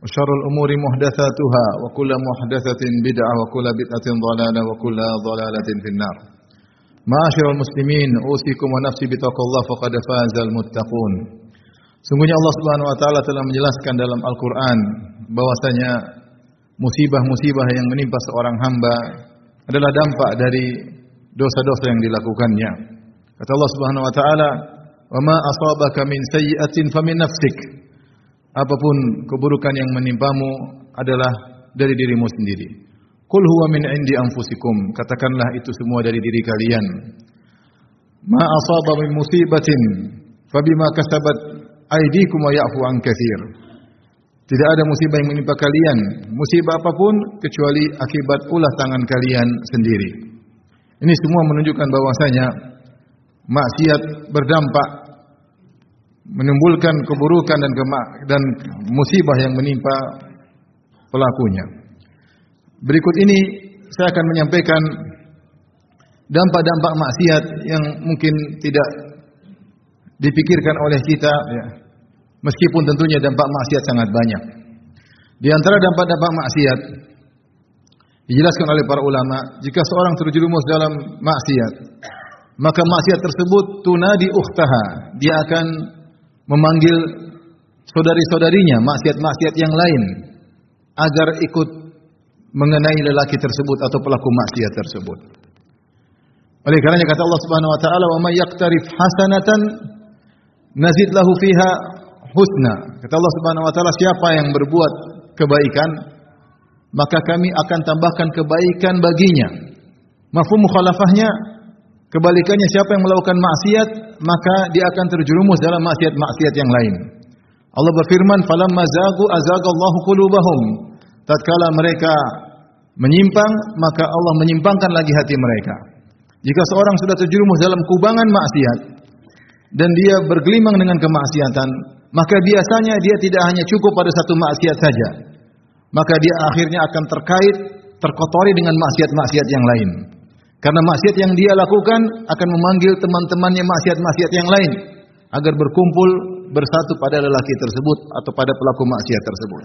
وشر الأمور محدثاتها وكل محدثة بدعة وكل بدعة ضلالة وكل ضلالة في النار معاشر المسلمين أوصيكم ونفسي بتقوى الله فقد فاز المتقون Sungguhnya Allah Subhanahu wa taala telah menjelaskan dalam Al-Qur'an bahwasanya musibah-musibah yang menimpa seorang hamba adalah dampak dari dosa-dosa yang dilakukannya. Kata Allah Subhanahu wa taala, "Wa ma asabaka min sayyi'atin famin nafsik." Apa pun keburukan yang menimpamu adalah dari dirimu sendiri. Qul huwa min indi anfusikum. Katakanlah itu semua dari diri kalian. Ma asaba min musibatin fabima kasabat aydikum wa ya'fu an katsir. Tidak ada musibah yang menimpa kalian, musibah apa pun kecuali akibat ulah tangan kalian sendiri. Ini semua menunjukkan bahwasanya maksiat berdampak menimbulkan keburukan dan dan musibah yang menimpa pelakunya. Berikut ini saya akan menyampaikan dampak-dampak maksiat yang mungkin tidak dipikirkan oleh kita ya. Meskipun tentunya dampak maksiat sangat banyak. Di antara dampak-dampak maksiat dijelaskan oleh para ulama, jika seorang terjerumus dalam maksiat, maka maksiat tersebut tunadi ukhtaha, dia akan memanggil saudari-saudarinya maksiat-maksiat yang lain agar ikut mengenai lelaki tersebut atau pelaku maksiat tersebut. Oleh karenanya kata Allah Subhanahu wa taala, "Wa may yaqtarif hasanatan nazid lahu fiha husna." Kata Allah Subhanahu wa taala, siapa yang berbuat kebaikan, maka kami akan tambahkan kebaikan baginya. Mafhum mukhalafahnya kebalikannya siapa yang melakukan maksiat, maka dia akan terjerumus dalam maksiat-maksiat yang lain. Allah berfirman, "Falamma zagu azagallahu qulubahum." Tatkala mereka menyimpang, maka Allah menyimpangkan lagi hati mereka. Jika seorang sudah terjerumus dalam kubangan maksiat dan dia bergelimang dengan kemaksiatan, maka biasanya dia tidak hanya cukup pada satu maksiat saja. Maka dia akhirnya akan terkait, terkotori dengan maksiat-maksiat yang lain. Karena maksiat yang dia lakukan akan memanggil teman-temannya maksiat-maksiat yang lain agar berkumpul bersatu pada lelaki tersebut atau pada pelaku maksiat tersebut.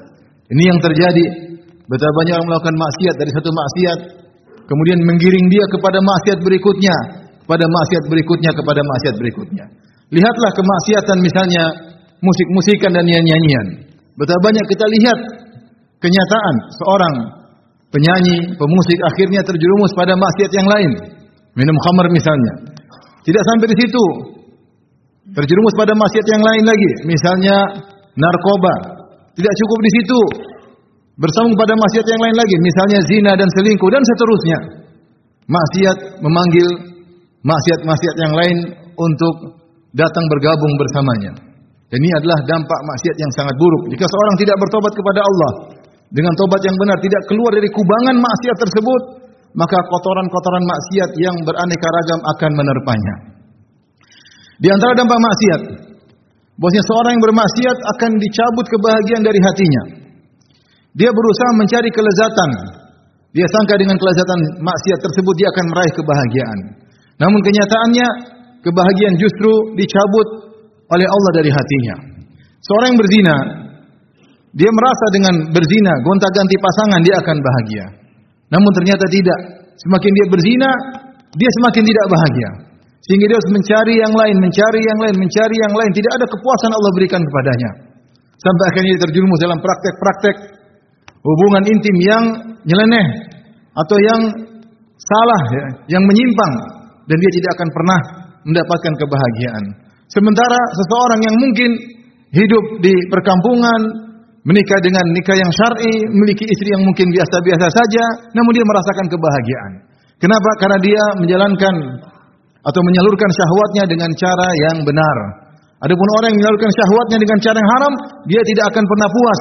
Ini yang terjadi. Betapa banyak orang melakukan maksiat dari satu maksiat kemudian menggiring dia kepada maksiat berikutnya, kepada maksiat berikutnya, kepada maksiat berikutnya. Lihatlah kemaksiatan misalnya musik-musikan dan nyanyian-nyanyian. Betapa banyak kita lihat kenyataan seorang penyanyi, pemusik akhirnya terjerumus pada maksiat yang lain. Minum khamar misalnya. Tidak sampai di situ. Terjerumus pada maksiat yang lain lagi, misalnya narkoba. Tidak cukup di situ. Bersambung pada maksiat yang lain lagi, misalnya zina dan selingkuh dan seterusnya. Maksiat memanggil maksiat-maksiat yang lain untuk datang bergabung bersamanya. Ini adalah dampak maksiat yang sangat buruk. Jika seorang tidak bertobat kepada Allah dengan tobat yang benar, tidak keluar dari kubangan maksiat tersebut, maka kotoran-kotoran maksiat yang beraneka ragam akan menerpanya. Di antara dampak maksiat, bahwasanya seorang yang bermaksiat akan dicabut kebahagiaan dari hatinya. Dia berusaha mencari kelezatan. Dia sangka dengan kelezatan maksiat tersebut dia akan meraih kebahagiaan. Namun kenyataannya kebahagiaan justru dicabut oleh Allah dari hatinya. Seorang yang berzina, dia merasa dengan berzina, gonta-ganti pasangan dia akan bahagia. Namun ternyata tidak. Semakin dia berzina, dia semakin tidak bahagia. Sehingga dia harus mencari yang lain, mencari yang lain, mencari yang lain. Tidak ada kepuasan Allah berikan kepadanya. Sampai akhirnya dia terjerumus dalam praktek-praktek hubungan intim yang nyeleneh atau yang salah, ya, yang menyimpang dan dia tidak akan pernah mendapatkan kebahagiaan. Sementara seseorang yang mungkin hidup di perkampungan, menikah dengan nikah yang syar'i, memiliki istri yang mungkin biasa-biasa saja, namun dia merasakan kebahagiaan. Kenapa? Karena dia menjalankan atau menyalurkan syahwatnya dengan cara yang benar. Adapun orang yang menyalurkan syahwatnya dengan cara yang haram, dia tidak akan pernah puas.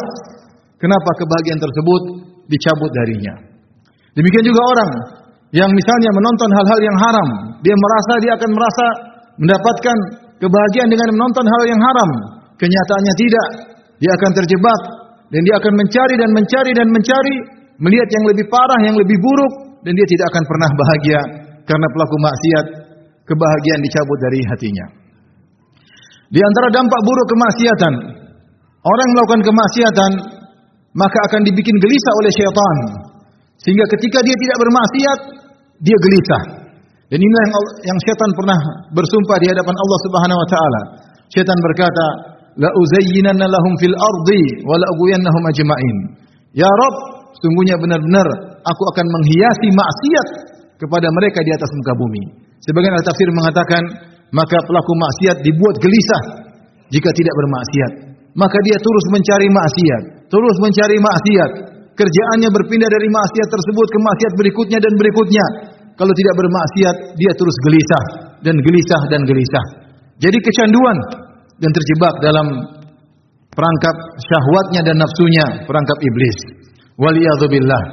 Kenapa kebahagiaan tersebut dicabut darinya? Demikian juga orang yang misalnya menonton hal-hal yang haram, dia merasa dia akan merasa mendapatkan kebahagiaan dengan menonton hal yang haram. Kenyataannya tidak. Dia akan terjebak dan dia akan mencari dan mencari dan mencari melihat yang lebih parah, yang lebih buruk dan dia tidak akan pernah bahagia karena pelaku maksiat kebahagiaan dicabut dari hatinya. Di antara dampak buruk kemaksiatan, orang melakukan kemaksiatan maka akan dibikin gelisah oleh syaitan. Sehingga ketika dia tidak bermaksiat, dia gelisah. Dan inilah yang, yang syaitan pernah bersumpah di hadapan Allah Subhanahu wa taala. Syaitan berkata, "La uzayyinanna lahum fil ardi wa la ughwiyannahum ajma'in." Ya Rabb, sungguhnya benar-benar aku akan menghiasi maksiat kepada mereka di atas muka bumi. Sebagian al tafsir mengatakan, maka pelaku maksiat dibuat gelisah jika tidak bermaksiat. Maka dia terus mencari maksiat, terus mencari maksiat. Kerjaannya berpindah dari maksiat tersebut ke maksiat berikutnya dan berikutnya. Kalau tidak bermaksiat, dia terus gelisah dan gelisah dan gelisah. Jadi kecanduan dan terjebak dalam perangkap syahwatnya dan nafsunya, perangkap iblis. Waliyadzubillah.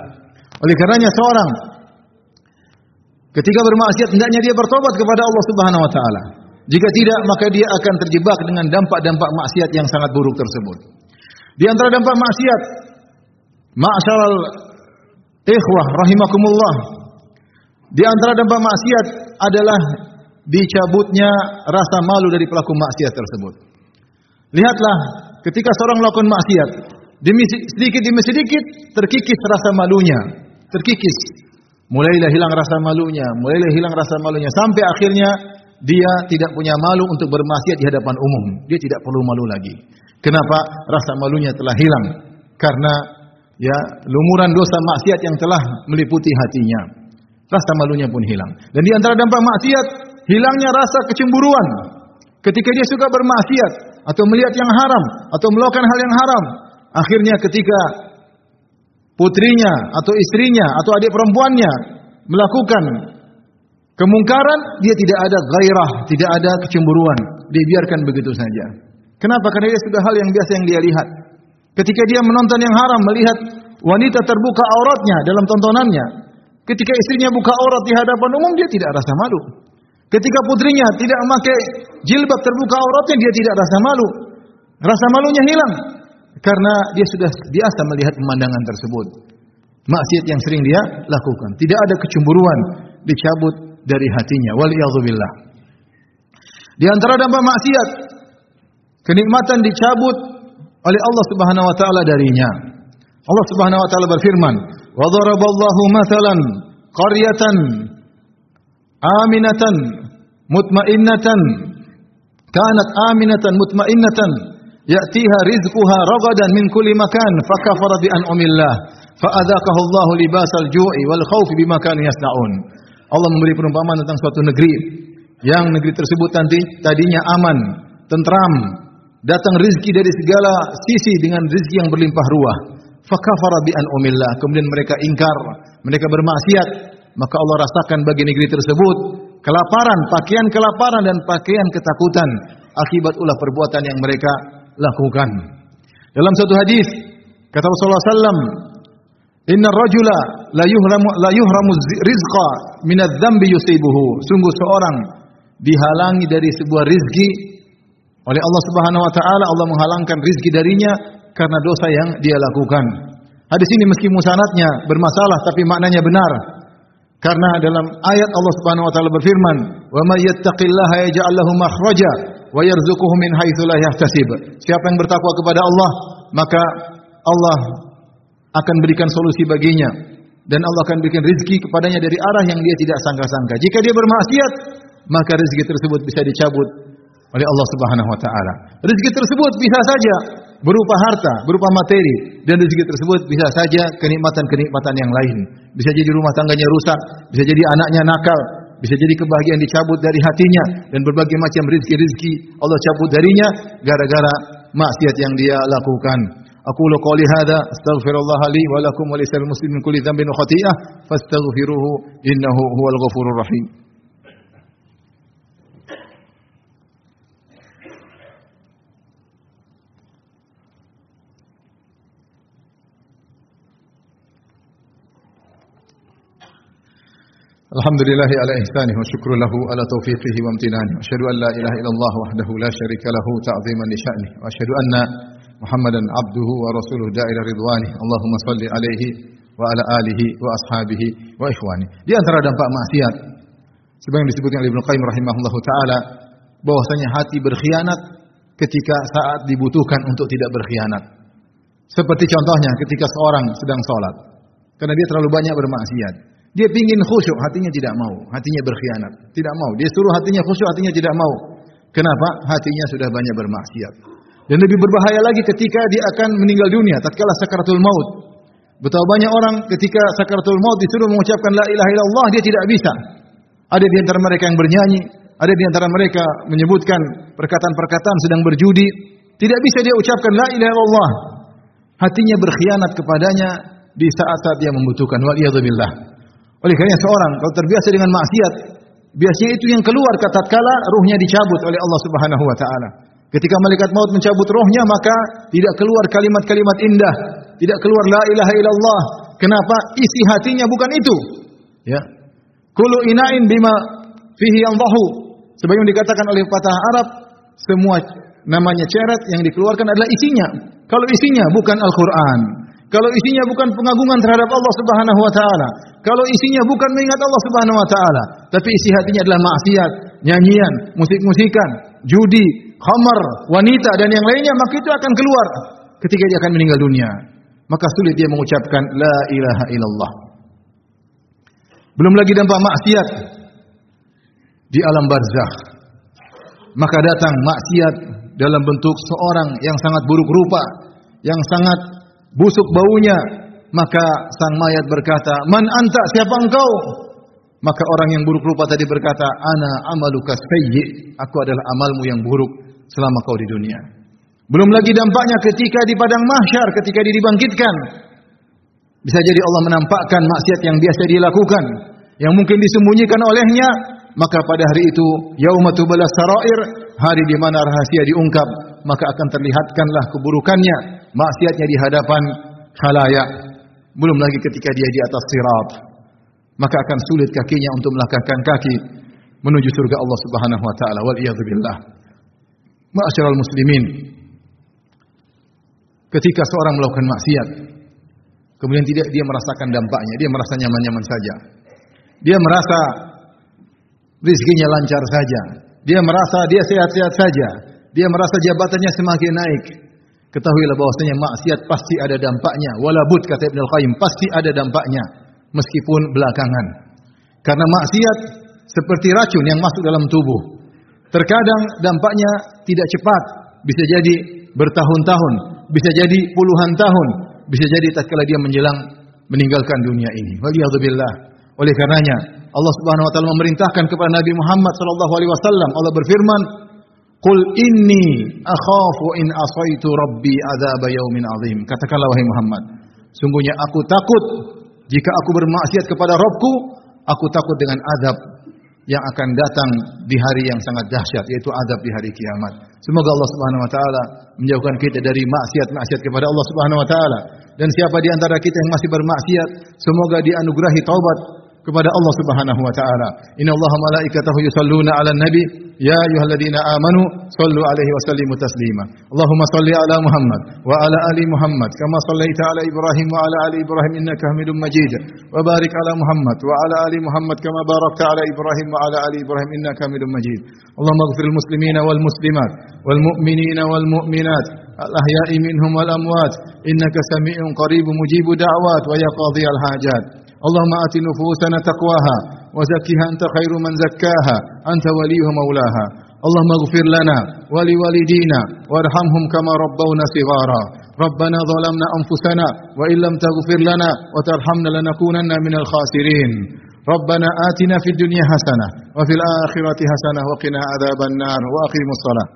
Oleh karenanya seorang ketika bermaksiat hendaknya dia bertobat kepada Allah Subhanahu wa taala. Jika tidak maka dia akan terjebak dengan dampak-dampak maksiat yang sangat buruk tersebut. Di antara dampak maksiat Ma'asyaral ikhwah rahimakumullah. Di antara dampak maksiat adalah dicabutnya rasa malu dari pelaku maksiat tersebut. Lihatlah ketika seorang melakukan maksiat, demi sedikit demi sedikit terkikis rasa malunya, terkikis. Mulailah hilang rasa malunya, mulailah hilang rasa malunya sampai akhirnya dia tidak punya malu untuk bermaksiat di hadapan umum. Dia tidak perlu malu lagi. Kenapa? Rasa malunya telah hilang karena ya lumuran dosa maksiat yang telah meliputi hatinya. Rasa malunya pun hilang. Dan di antara dampak maksiat, hilangnya rasa kecemburuan. Ketika dia suka bermaksiat atau melihat yang haram atau melakukan hal yang haram, akhirnya ketika putrinya atau istrinya atau adik perempuannya melakukan kemungkaran, dia tidak ada gairah, tidak ada kecemburuan, dibiarkan begitu saja. Kenapa? Karena dia sudah hal yang biasa yang dia lihat. Ketika dia menonton yang haram, melihat wanita terbuka auratnya dalam tontonannya. Ketika istrinya buka aurat di hadapan umum, dia tidak rasa malu. Ketika putrinya tidak memakai jilbab terbuka auratnya, dia tidak rasa malu. Rasa malunya hilang. Karena dia sudah biasa melihat pemandangan tersebut. Maksiat yang sering dia lakukan. Tidak ada kecemburuan dicabut dari hatinya. Waliyahzubillah. Di antara dampak maksiat, kenikmatan dicabut oleh Allah Subhanahu wa taala darinya. Allah Subhanahu wa taala berfirman, "Wa daraballahu mathalan qaryatan aminatan mutmainnatan kanat aminatan mutmainnatan ya'tiha rizquha ragadan min kulli makan fakafara bi an'amillah fa'adzaqahu Allahu libasal ju'i wal khaufi bima kanu yasnaun." Allah memberi perumpamaan tentang suatu negeri yang negeri tersebut nanti tadinya aman, tentram, datang rizki dari segala sisi dengan rizki yang berlimpah ruah. Fakafara bi an'umillah. Kemudian mereka ingkar, mereka bermaksiat. Maka Allah rasakan bagi negeri tersebut kelaparan, pakaian kelaparan dan pakaian ketakutan akibat ulah perbuatan yang mereka lakukan. Dalam satu hadis kata Rasulullah sallam, "Inna rajula la yuhramu la yuhramu rizqa min adz-dzambi yusibuhu." Sungguh seorang dihalangi dari sebuah rizki oleh Allah Subhanahu wa taala Allah menghalangkan rizki darinya karena dosa yang dia lakukan. Hadis ini meski musanatnya bermasalah tapi maknanya benar. Karena dalam ayat Allah Subhanahu wa taala berfirman, "Wa may yattaqillaha yaj'al lahu makhraja wa yarzuquhu min haitsu la yahtasib." Siapa yang bertakwa kepada Allah, maka Allah akan berikan solusi baginya dan Allah akan berikan rezeki kepadanya dari arah yang dia tidak sangka-sangka. Jika dia bermaksiat, maka rezeki tersebut bisa dicabut oleh Allah Subhanahu wa taala. Rezeki tersebut bisa saja berupa harta, berupa materi dan rezeki tersebut bisa saja kenikmatan-kenikmatan yang lain. Bisa jadi rumah tangganya rusak, bisa jadi anaknya nakal, bisa jadi kebahagiaan dicabut dari hatinya dan berbagai macam rezeki-rezeki Allah cabut darinya gara-gara maksiat yang dia lakukan. Hadza astaghfirullah li wa lakum wa lisal muslimin kulli dhanbin wa khati'ah fastaghfiruhu innahu huwal ghafurur الحمد لله على إحسانه وشكر له على توفيقه وامتنانه وأشهد أن لا إله إلا الله وحده لا شريك له تعظيما لشأنه وأشهد أن محمدا عبده ورسوله داء إلى رضوانه اللهم صل عليه وعلى آله وأصحابه وإخوانه Di antara dampak maksiat sebagaimana disebutkan oleh Ibnu Qayyim rahimahullah taala bahwasanya hati berkhianat ketika saat dibutuhkan untuk tidak berkhianat. Seperti contohnya ketika seorang sedang sholat. Karena dia terlalu banyak bermaksiat dia ingin khusyuk, hatinya tidak mau. Hatinya berkhianat. Tidak mau. Dia suruh hatinya khusyuk, hatinya tidak mau. Kenapa? Hatinya sudah banyak bermaksiat. Dan lebih berbahaya lagi ketika dia akan meninggal dunia. Tatkala sakaratul maut. Betapa banyak orang ketika sakaratul maut disuruh mengucapkan la ilaha illallah, dia tidak bisa. Ada di antara mereka yang bernyanyi. Ada di antara mereka menyebutkan perkataan-perkataan sedang berjudi. Tidak bisa dia ucapkan la ilaha illallah. Hatinya berkhianat kepadanya di saat-saat dia membutuhkan. Waliyadzubillah. Oleh karena seorang kalau terbiasa dengan maksiat, biasanya itu yang keluar kata kala ruhnya dicabut oleh Allah Subhanahu wa taala. Ketika malaikat maut mencabut rohnya maka tidak keluar kalimat-kalimat indah, tidak keluar la ilaha illallah. Kenapa? Isi hatinya bukan itu. Ya. Kulu inain bima fihi yandahu. Sebagaimana dikatakan oleh patah Arab, semua namanya ceret yang dikeluarkan adalah isinya. Kalau isinya bukan Al-Qur'an, kalau isinya bukan pengagungan terhadap Allah Subhanahu wa taala, kalau isinya bukan mengingat Allah Subhanahu wa taala, tapi isi hatinya adalah maksiat, nyanyian, musik-musikan, judi, khamar, wanita dan yang lainnya, maka itu akan keluar ketika dia akan meninggal dunia. Maka sulit dia mengucapkan la ilaha illallah. Belum lagi dampak maksiat di alam barzakh. Maka datang maksiat dalam bentuk seorang yang sangat buruk rupa, yang sangat busuk baunya, maka sang mayat berkata, "Man anta? Siapa engkau?" Maka orang yang buruk rupa tadi berkata, "Ana amaluka sayyi." Aku adalah amalmu yang buruk selama kau di dunia. Belum lagi dampaknya ketika di padang mahsyar, ketika dia dibangkitkan. Bisa jadi Allah menampakkan maksiat yang biasa dia lakukan, yang mungkin disembunyikan olehnya, maka pada hari itu yaumatu balas sarair, hari di mana rahasia diungkap, maka akan terlihatkanlah keburukannya, maksiatnya di hadapan khalayak. Belum lagi ketika dia di atas sirat, maka akan sulit kakinya untuk melangkahkan kaki menuju surga Allah Subhanahu wa taala. Wal billah. Ma'asyiral muslimin. Ketika seorang melakukan maksiat, kemudian tidak dia merasakan dampaknya, dia merasa nyaman-nyaman saja. Dia merasa rizkinya lancar saja. Dia merasa dia sehat-sehat saja. Dia merasa jabatannya semakin naik. Ketahuilah bahwasanya maksiat pasti ada dampaknya. Walabut kata Ibn Al-Qayyim, pasti ada dampaknya. Meskipun belakangan. Karena maksiat seperti racun yang masuk dalam tubuh. Terkadang dampaknya tidak cepat. Bisa jadi bertahun-tahun. Bisa jadi puluhan tahun. Bisa jadi tatkala dia menjelang meninggalkan dunia ini. Waliyahzubillah. Oleh karenanya Allah Subhanahu wa taala memerintahkan kepada Nabi Muhammad sallallahu alaihi wasallam Allah berfirman Qul inni akhafu in asaitu rabbi adzab yaumin azim. Katakanlah wahai Muhammad, sungguhnya aku takut jika aku bermaksiat kepada Rabbku, aku takut dengan azab yang akan datang di hari yang sangat dahsyat yaitu azab di hari kiamat. Semoga Allah Subhanahu wa taala menjauhkan kita dari maksiat-maksiat kepada Allah Subhanahu wa taala. Dan siapa di antara kita yang masih bermaksiat, semoga dianugerahi taubat kepada Allah Subhanahu wa taala. Inna Allah malaikatahu yusalluna 'alan nabi ya ayyuhalladzina amanu sallu 'alaihi wa sallimu taslima. Allahumma salli 'ala Muhammad wa 'ala ali Muhammad kama sallaita 'ala Ibrahim wa 'ala ali Ibrahim innaka Hamidum Majid. Wa barik 'ala Muhammad wa 'ala ali Muhammad kama barakta 'ala Ibrahim wa 'ala ali Ibrahim innaka Hamidum Majid. Allahumma ighfir lil muslimina wal muslimat wal mu'minina wal mu'minat الأحياء منهم والأموات إنك سميع قريب مجيب دعوات ويا قاضي الحاجات اللهم آت نفوسنا تقواها وزكها أنت خير من زكاها أنت وليه مولاها. اللهم اغفر لنا ولوالدينا وارحمهم كما ربونا صغارا. ربنا ظلمنا أنفسنا وإن لم تغفر لنا وترحمنا لنكونن من الخاسرين. ربنا آتنا في الدنيا حسنة وفي الآخرة حسنة وقنا عذاب النار وأقيموا الصلاة.